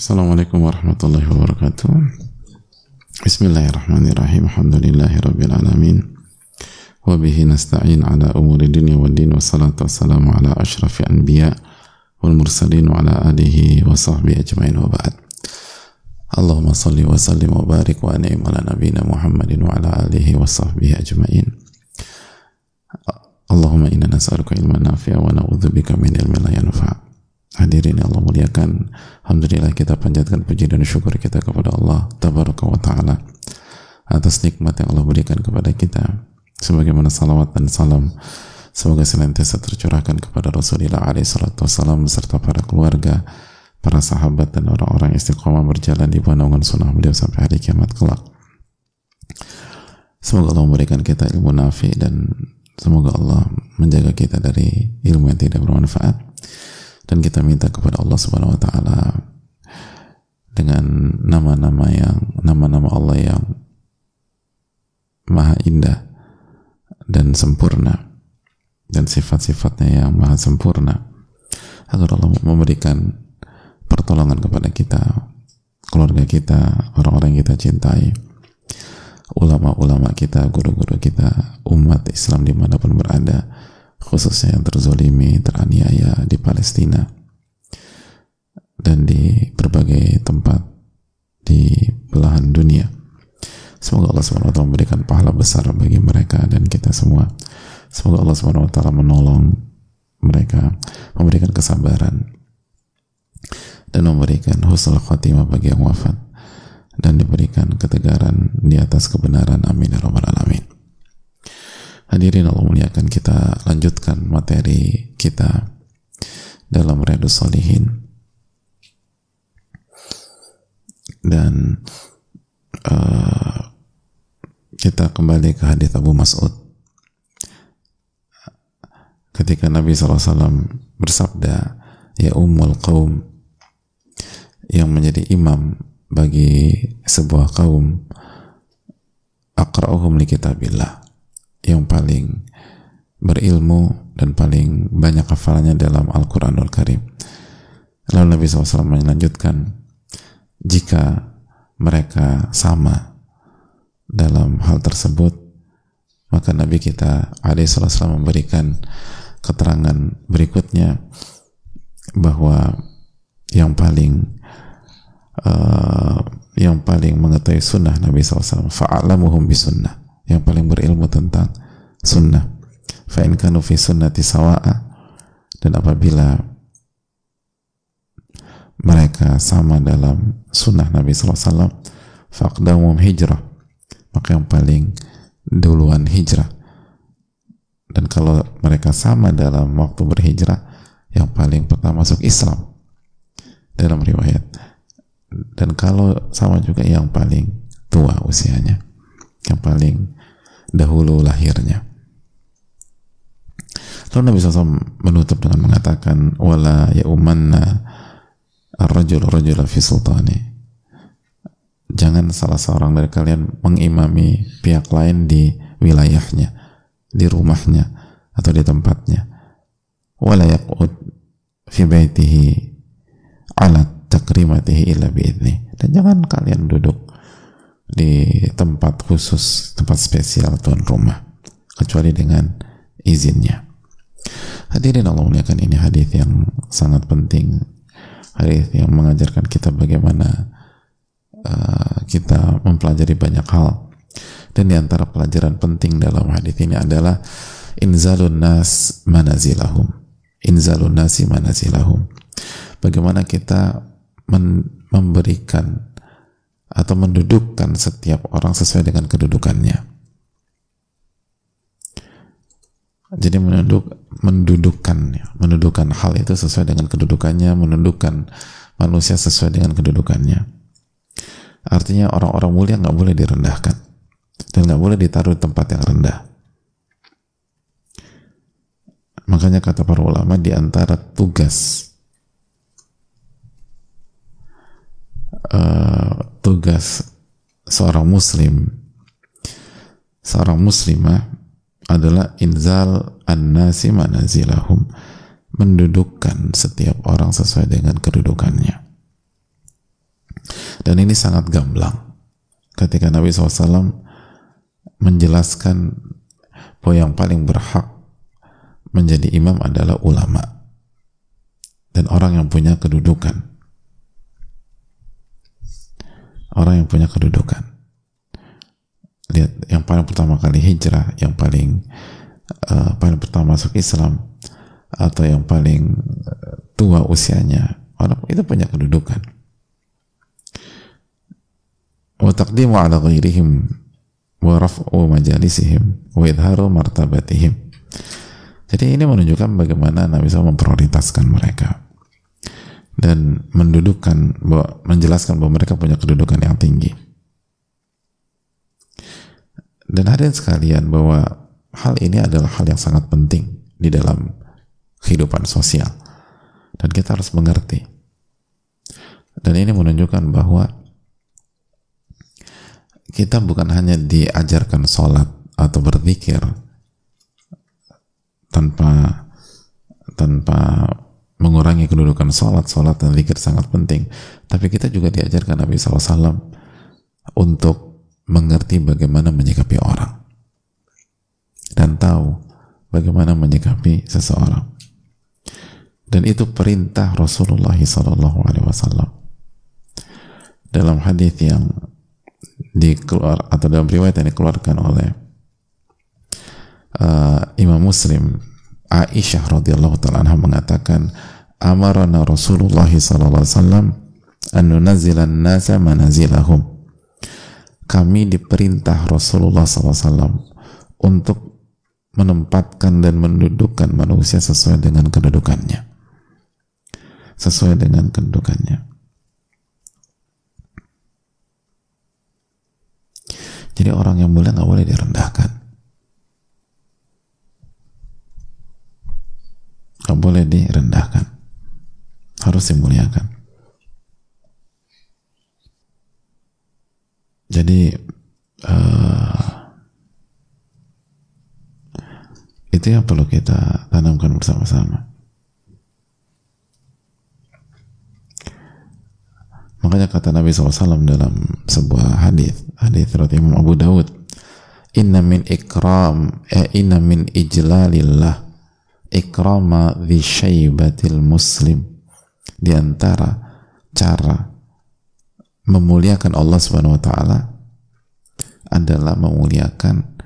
السلام عليكم ورحمة الله وبركاته. بسم الله الرحمن الرحيم. الحمد لله رب العالمين. وبه نستعين على أمور الدنيا والدين والصلاة والسلام على أشرف الأنبياء والمرسلين وعلى آله وصحبه أجمعين وبعد. اللهم صل وسلم وبارك وأنعم على نبينا محمد وعلى آله وصحبه أجمعين. اللهم إنا نسألك علما نافعا ونعوذ بك من علم لا ينفع. Hadirin yang Allah muliakan Alhamdulillah kita panjatkan puji dan syukur kita kepada Allah Tabaraka wa ta'ala atas nikmat yang Allah berikan kepada kita. Sebagaimana salawat dan salam semoga senantiasa tercurahkan kepada Rasulullah wassalam beserta para keluarga para sahabat dan orang-orang istiqomah berjalan di naungan sunnah beliau sampai hari kiamat kelak. Semoga Allah memberikan kita ilmu nafi dan semoga Allah menjaga kita dari ilmu yang tidak bermanfaat dan kita minta kepada Allah Subhanahu wa taala dengan nama-nama yang nama-nama Allah yang maha indah dan sempurna dan sifat-sifatnya yang maha sempurna agar Allah memberikan pertolongan kepada kita keluarga kita orang-orang yang kita cintai ulama-ulama kita guru-guru kita umat Islam di mana pun berada khususnya yang terzolimi, teraniaya di Palestina dan di berbagai tempat di belahan dunia. Semoga Allah SWT memberikan pahala besar bagi mereka dan kita semua. Semoga Allah SWT menolong mereka, memberikan kesabaran dan memberikan husnul khatimah bagi yang wafat dan diberikan ketegaran di atas kebenaran. Amin ya rabbal alamin. Hadirin Allah muliakan kita. Lanjutkan materi kita dalam Riyadus Salihin dan uh, kita kembali ke hadis Abu Mas'ud. Ketika Nabi SAW bersabda ya ummul qaum yang menjadi imam bagi sebuah kaum akra'uhum li kitabillah yang paling berilmu dan paling banyak hafalannya dalam Al-Quranul Karim. Lalu Nabi SAW melanjutkan, jika mereka sama dalam hal tersebut, maka Nabi kita SAW memberikan keterangan berikutnya bahwa yang paling uh, yang paling mengetahui sunnah Nabi SAW fa'alamuhum bisunnah yang paling berilmu tentang sunnah. Fa'in kanu fi sunnati sawa'a dan apabila mereka sama dalam sunnah Nabi SAW faqdamum hijrah maka yang paling duluan hijrah. Dan kalau mereka sama dalam waktu berhijrah yang paling pertama masuk Islam. Dalam riwayat. Dan kalau sama juga yang paling tua usianya. Yang paling dahulu lahirnya. Lalu Nabi SAW menutup dengan mengatakan wala ya umanna ar-rajul rajul fi sultani. Jangan salah seorang dari kalian mengimami pihak lain di wilayahnya, di rumahnya atau di tempatnya. Wala yaqud fi baitihi ala takrimatihi illa biidni. Dan jangan kalian duduk di tempat khusus, tempat spesial tuan rumah, kecuali dengan izinnya. Hadirin Allah muliakan ini hadis yang sangat penting, hadis yang mengajarkan kita bagaimana uh, kita mempelajari banyak hal. Dan di antara pelajaran penting dalam hadis ini adalah inzalun nas manazilahum. Inzalun nasi manazilahum. Bagaimana kita memberikan atau mendudukkan setiap orang sesuai dengan kedudukannya. Jadi menduduk, mendudukkan, mendudukkan hal itu sesuai dengan kedudukannya, mendudukkan manusia sesuai dengan kedudukannya. Artinya orang-orang mulia nggak boleh direndahkan dan nggak boleh ditaruh di tempat yang rendah. Makanya kata para ulama di antara tugas uh, tugas seorang muslim seorang muslimah adalah inzal an-nasi manazilahum mendudukkan setiap orang sesuai dengan kedudukannya Dan ini sangat gamblang. Ketika Nabi SAW menjelaskan bahwa yang paling berhak menjadi imam adalah ulama dan orang yang punya kedudukan. Orang yang punya kedudukan. Lihat, yang paling pertama kali hijrah, yang paling uh, paling pertama masuk Islam, atau yang paling eh, tua usianya, orang itu punya kedudukan. Wa taqdimu ala ghairihim wa raf'u majalisihim wa idharu martabatihim. Jadi ini menunjukkan bagaimana Nabi SAW memprioritaskan mereka dan mendudukkan menjelaskan bahwa mereka punya kedudukan yang tinggi. Dan hadirin sekalian bahwa hal ini adalah hal yang sangat penting di dalam kehidupan sosial. Dan kita harus mengerti. Dan ini menunjukkan bahwa kita bukan hanya diajarkan sholat atau berzikir tanpa tanpa mengurangi kedudukan sholat, sholat dan zikir sangat penting. Tapi kita juga diajarkan Nabi SAW untuk mengerti bagaimana menyikapi orang dan tahu bagaimana menyikapi seseorang. Dan itu perintah Rasulullah SAW dalam hadis yang dikeluar atau dalam riwayat yang dikeluarkan oleh uh, Imam Muslim Aisyah radhiyallahu taala mengatakan amarana Rasulullah sallallahu alaihi wasallam nasa manazilahum kami diperintah Rasulullah SAW untuk menempatkan dan mendudukkan manusia sesuai dengan kedudukannya sesuai dengan kedudukannya Jadi orang yang mulia nggak boleh direndahkan. Nggak boleh direndahkan. Harus dimuliakan. Jadi uh, itu yang perlu kita tanamkan bersama-sama. Makanya kata Nabi SAW dalam sebuah hadis, hadis riwayat Imam Abu Dawud, Inna min ikram, eh, inna min ijlalillah, ikrama di syaibatil muslim. Di antara cara memuliakan Allah Subhanahu wa taala adalah memuliakan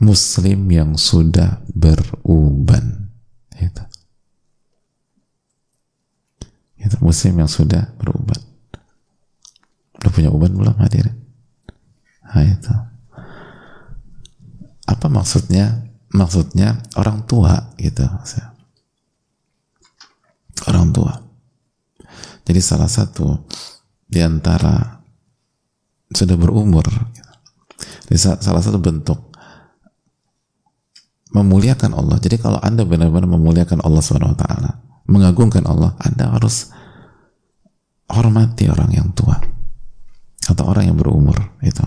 muslim yang sudah beruban. Itu itu muslim yang sudah berubat udah punya ubat belum hadir nah itu. Apa maksudnya? Maksudnya orang tua gitu orang tua. Jadi salah satu di antara sudah berumur salah satu bentuk memuliakan Allah. Jadi kalau anda benar-benar memuliakan Allah swt mengagungkan Allah, Anda harus hormati orang yang tua atau orang yang berumur itu.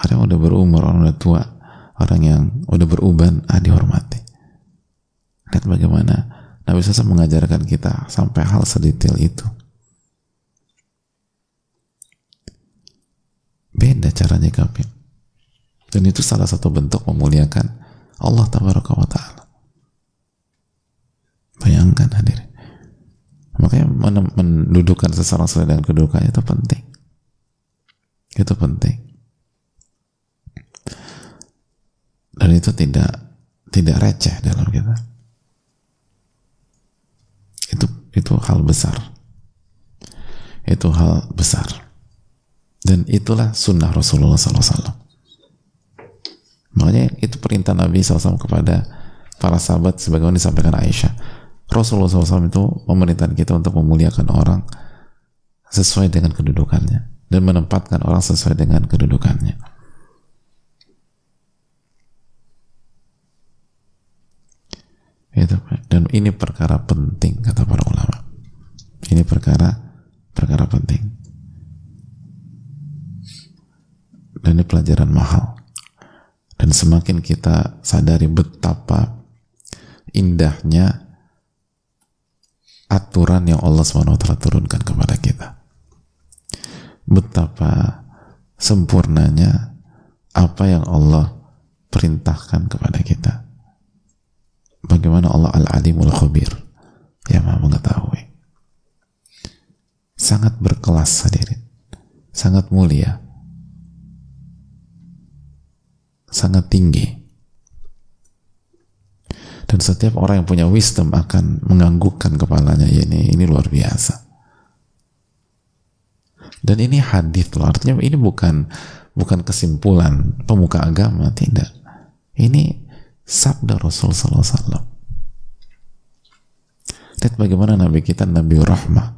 Orang yang udah berumur orang udah tua orang yang udah beruban ah dihormati lihat bagaimana Nabi SAW mengajarkan kita sampai hal sedetail itu beda caranya kami dan itu salah satu bentuk memuliakan Allah tabaraka wa ta'ala Bayangkan hadirin. Makanya mendudukkan seseorang sesuai dengan kedudukannya itu penting. Itu penting. Dan itu tidak tidak receh dalam kita. Itu hal besar. Itu hal besar. Dan itulah sunnah Rasulullah SAW. Makanya itu perintah Nabi SAW kepada para sahabat sebagaimana disampaikan Aisyah Rasulullah SAW itu memerintahkan kita untuk memuliakan orang sesuai dengan kedudukannya dan menempatkan orang sesuai dengan kedudukannya. Itu, dan ini perkara penting kata para ulama. Ini perkara perkara penting. Dan ini pelajaran mahal. Dan semakin kita sadari betapa indahnya aturan yang Allah SWT turunkan kepada kita. Betapa sempurnanya apa yang Allah perintahkan kepada kita. Bagaimana Allah Al-Alimul Khabir? Yang maha mengetahui. Sangat berkelas hadirin. Sangat mulia. Sangat tinggi. Dan setiap orang yang punya wisdom akan menganggukkan kepalanya. Ya ini ini luar biasa. Dan ini hadis loh. Artinya ini bukan bukan kesimpulan pemuka agama. Tidak. Ini sabda Rasul Sallallahu Alaihi Wasallam lihat bagaimana Nabi kita Nabi Rahmah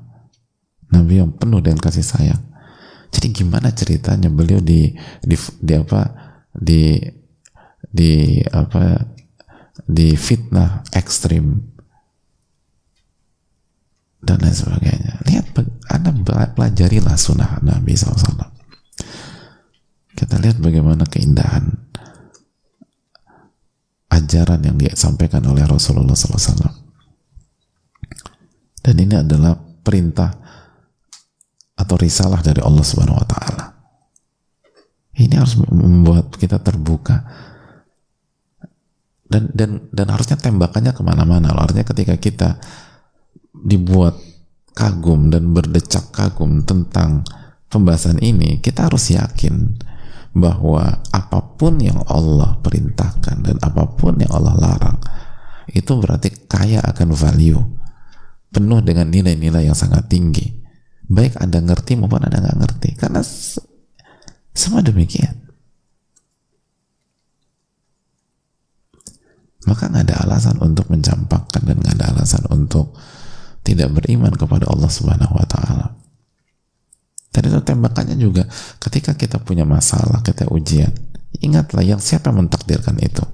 Nabi yang penuh dengan kasih sayang jadi gimana ceritanya beliau di di, di apa di di apa di fitnah ekstrim dan lain sebagainya. Lihat, Anda pelajarilah sunnah Nabi SAW. Kita lihat bagaimana keindahan ajaran yang disampaikan oleh Rasulullah SAW. Dan ini adalah perintah atau risalah dari Allah Subhanahu Wa Taala. Ini harus membuat kita terbuka dan dan dan harusnya tembakannya ke mana-mana artinya ketika kita dibuat kagum dan berdecak kagum tentang pembahasan ini kita harus yakin bahwa apa pun yang Allah perintahkan dan apa pun yang Allah larang itu berarti kaya akan value penuh dengan nilai-nilai yang sangat tinggi baik anda ngerti maupun anda nggak ngerti karena semua demikian maka nggak ada alasan untuk mencampakkan dan nggak ada alasan untuk tidak beriman kepada Allah Subhanahu wa taala. Dan itu tembakannya juga ketika kita punya masalah, kita ujian, ingatlah yang siapa yang mentakdirkan itu?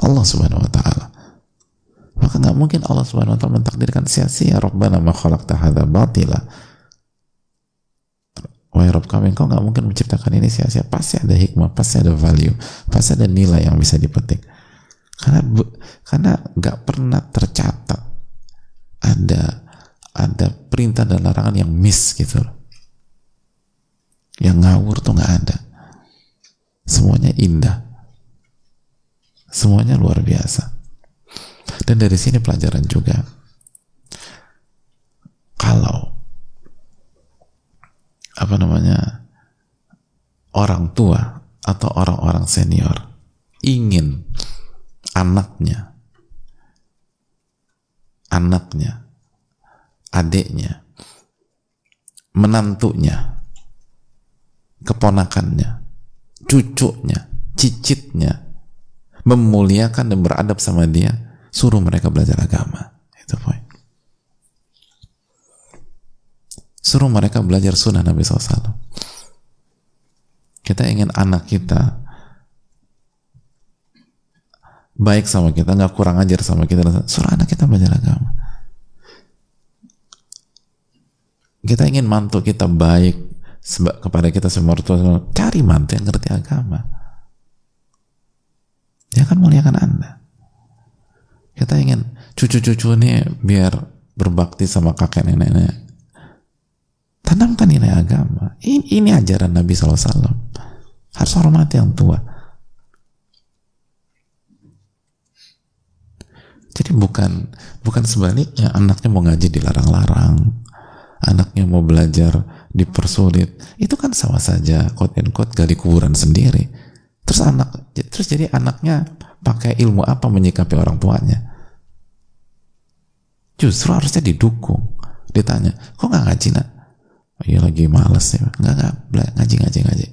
Allah Subhanahu wa taala. Maka nggak mungkin Allah Subhanahu wa taala mentakdirkan sia-sia Rabbana ma khalaqta hadza batila. Wahai Rabb kami, engkau nggak mungkin menciptakan ini sia-sia. Pasti ada hikmah, pasti ada value, pasti ada nilai yang bisa dipetik karena karena nggak pernah tercatat ada ada perintah dan larangan yang miss gitu loh yang ngawur tuh nggak ada. Semuanya indah. Semuanya luar biasa. Dan dari sini pelajaran juga. Kalau apa namanya orang tua atau orang-orang senior ingin anaknya, anaknya, adiknya, menantunya, keponakannya, cucunya, cicitnya, memuliakan dan beradab sama dia, suruh mereka belajar agama. Itu poin. Suruh mereka belajar sunnah Nabi SAW. Kita ingin anak kita baik sama kita, nggak kurang ajar sama kita. Suruh anak kita belajar agama. Kita ingin mantu kita baik kepada kita semua tua, cari mantu yang ngerti agama. Dia akan muliakan Anda. Kita ingin cucu-cucu ini biar berbakti sama kakek nenek-nenek. Tanamkan nilai agama. Ini, ini ajaran Nabi SAW. Harus hormati yang tua Jadi bukan bukan sebaliknya anaknya mau ngaji dilarang-larang, anaknya mau belajar dipersulit. Itu kan sama saja quote and quote gali kuburan sendiri. Terus anak terus jadi anaknya pakai ilmu apa menyikapi orang tuanya? Justru harusnya didukung. Ditanya, kok nggak ngaji nak? Oh, iya lagi males ya. Nggak nggak ngaji ngaji ngaji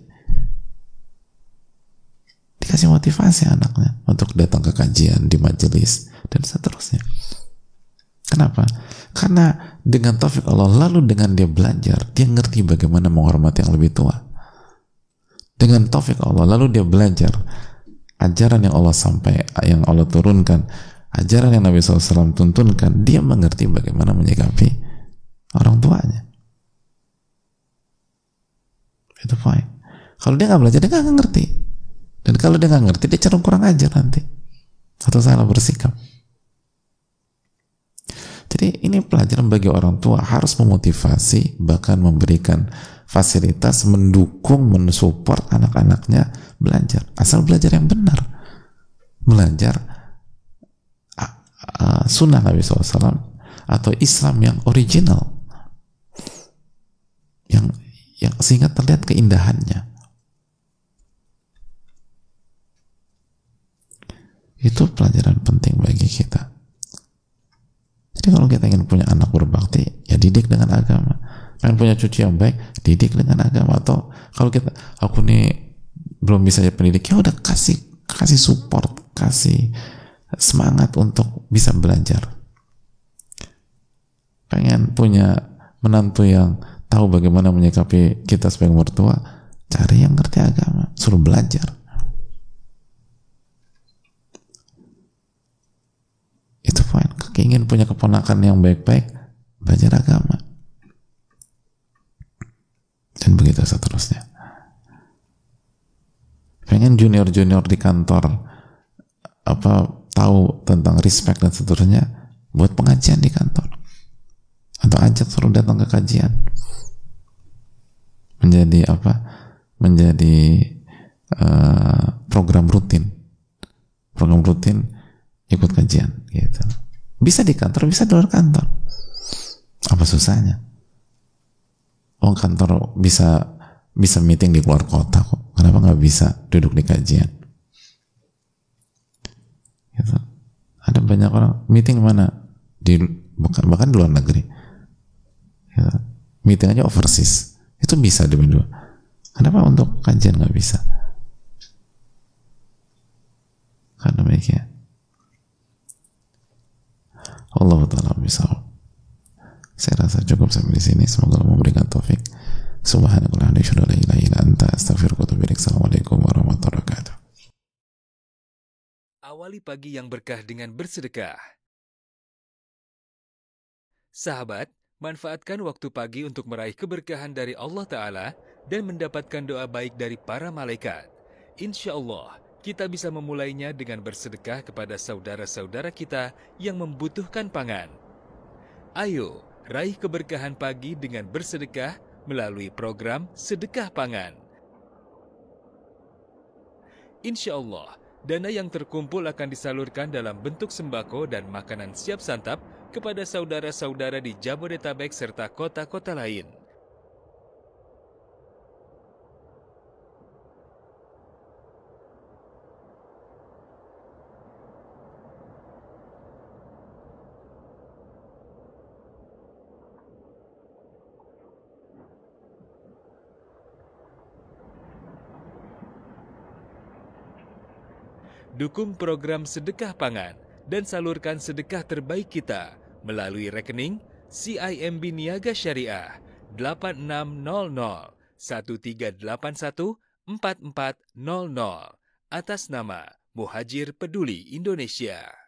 dikasih motivasi anaknya untuk datang ke kajian di majelis dan seterusnya. Kenapa? Karena dengan taufik Allah lalu dengan dia belajar, dia ngerti bagaimana menghormati yang lebih tua. Dengan taufik Allah lalu dia belajar ajaran yang Allah sampai yang Allah turunkan, ajaran yang Nabi SAW tuntunkan, dia mengerti bagaimana menyikapi orang tuanya. Itu fine. Kalau dia nggak belajar, dia nggak ngerti. Dan kalau dia nggak ngerti, dia cenderung kurang ajar nanti. Atau salah bersikap. Jadi ini pelajaran bagi orang tua harus memotivasi bahkan memberikan fasilitas mendukung mensupport anak-anaknya belajar. Asal belajar yang benar. Belajar sunnah Nabi SAW atau Islam yang original. Yang yang sehingga terlihat keindahannya. Itu pelajaran penting bagi kita jadi kalau kita ingin punya anak berbakti, ya didik dengan agama. Pengen punya cucu yang baik, didik dengan agama. Atau kalau kita, aku nih belum bisa jadi pendidik, ya udah kasih kasih support, kasih semangat untuk bisa belajar. Pengen punya menantu yang tahu bagaimana menyikapi kita sebagai mertua, cari yang ngerti agama, suruh belajar. Itu poin. Ingin punya keponakan yang baik-baik, belajar agama. Dan begitu seterusnya. Pengen junior-junior di kantor apa tahu tentang respect dan seterusnya, buat pengajian di kantor. Atau ajak suruh datang ke kajian. Menjadi apa? Menjadi uh, program rutin. Program rutin ikut kajian gitu bisa di kantor bisa di luar kantor. Apa susahnya? Oh kantor bisa bisa meeting di luar kota kok. Kenapa nggak bisa duduk di kajian? Gitu. ada banyak orang meeting mana? Di bahkan di luar negeri. Gitu. meeting aja overseas. Itu bisa di dua. Kenapa untuk kajian nggak bisa? Karena demikian Allah taala bisa. Saya rasa cukup sampai di sini. Semoga Allah memberikan taufik. Subhanallah la ilaha anta astaghfiruka wa Assalamualaikum warahmatullahi wabarakatuh. Awali pagi yang berkah dengan bersedekah. Sahabat, manfaatkan waktu pagi untuk meraih keberkahan dari Allah Ta'ala dan mendapatkan doa baik dari para malaikat. Insya Allah, kita bisa memulainya dengan bersedekah kepada saudara-saudara kita yang membutuhkan pangan. Ayo, raih keberkahan pagi dengan bersedekah melalui program Sedekah Pangan. Insya Allah, dana yang terkumpul akan disalurkan dalam bentuk sembako dan makanan siap santap kepada saudara-saudara di Jabodetabek serta kota-kota lain. Dukung program sedekah pangan dan salurkan sedekah terbaik kita melalui rekening CIMB Niaga Syariah 8600 1381 4400 atas nama Muhajir Peduli Indonesia.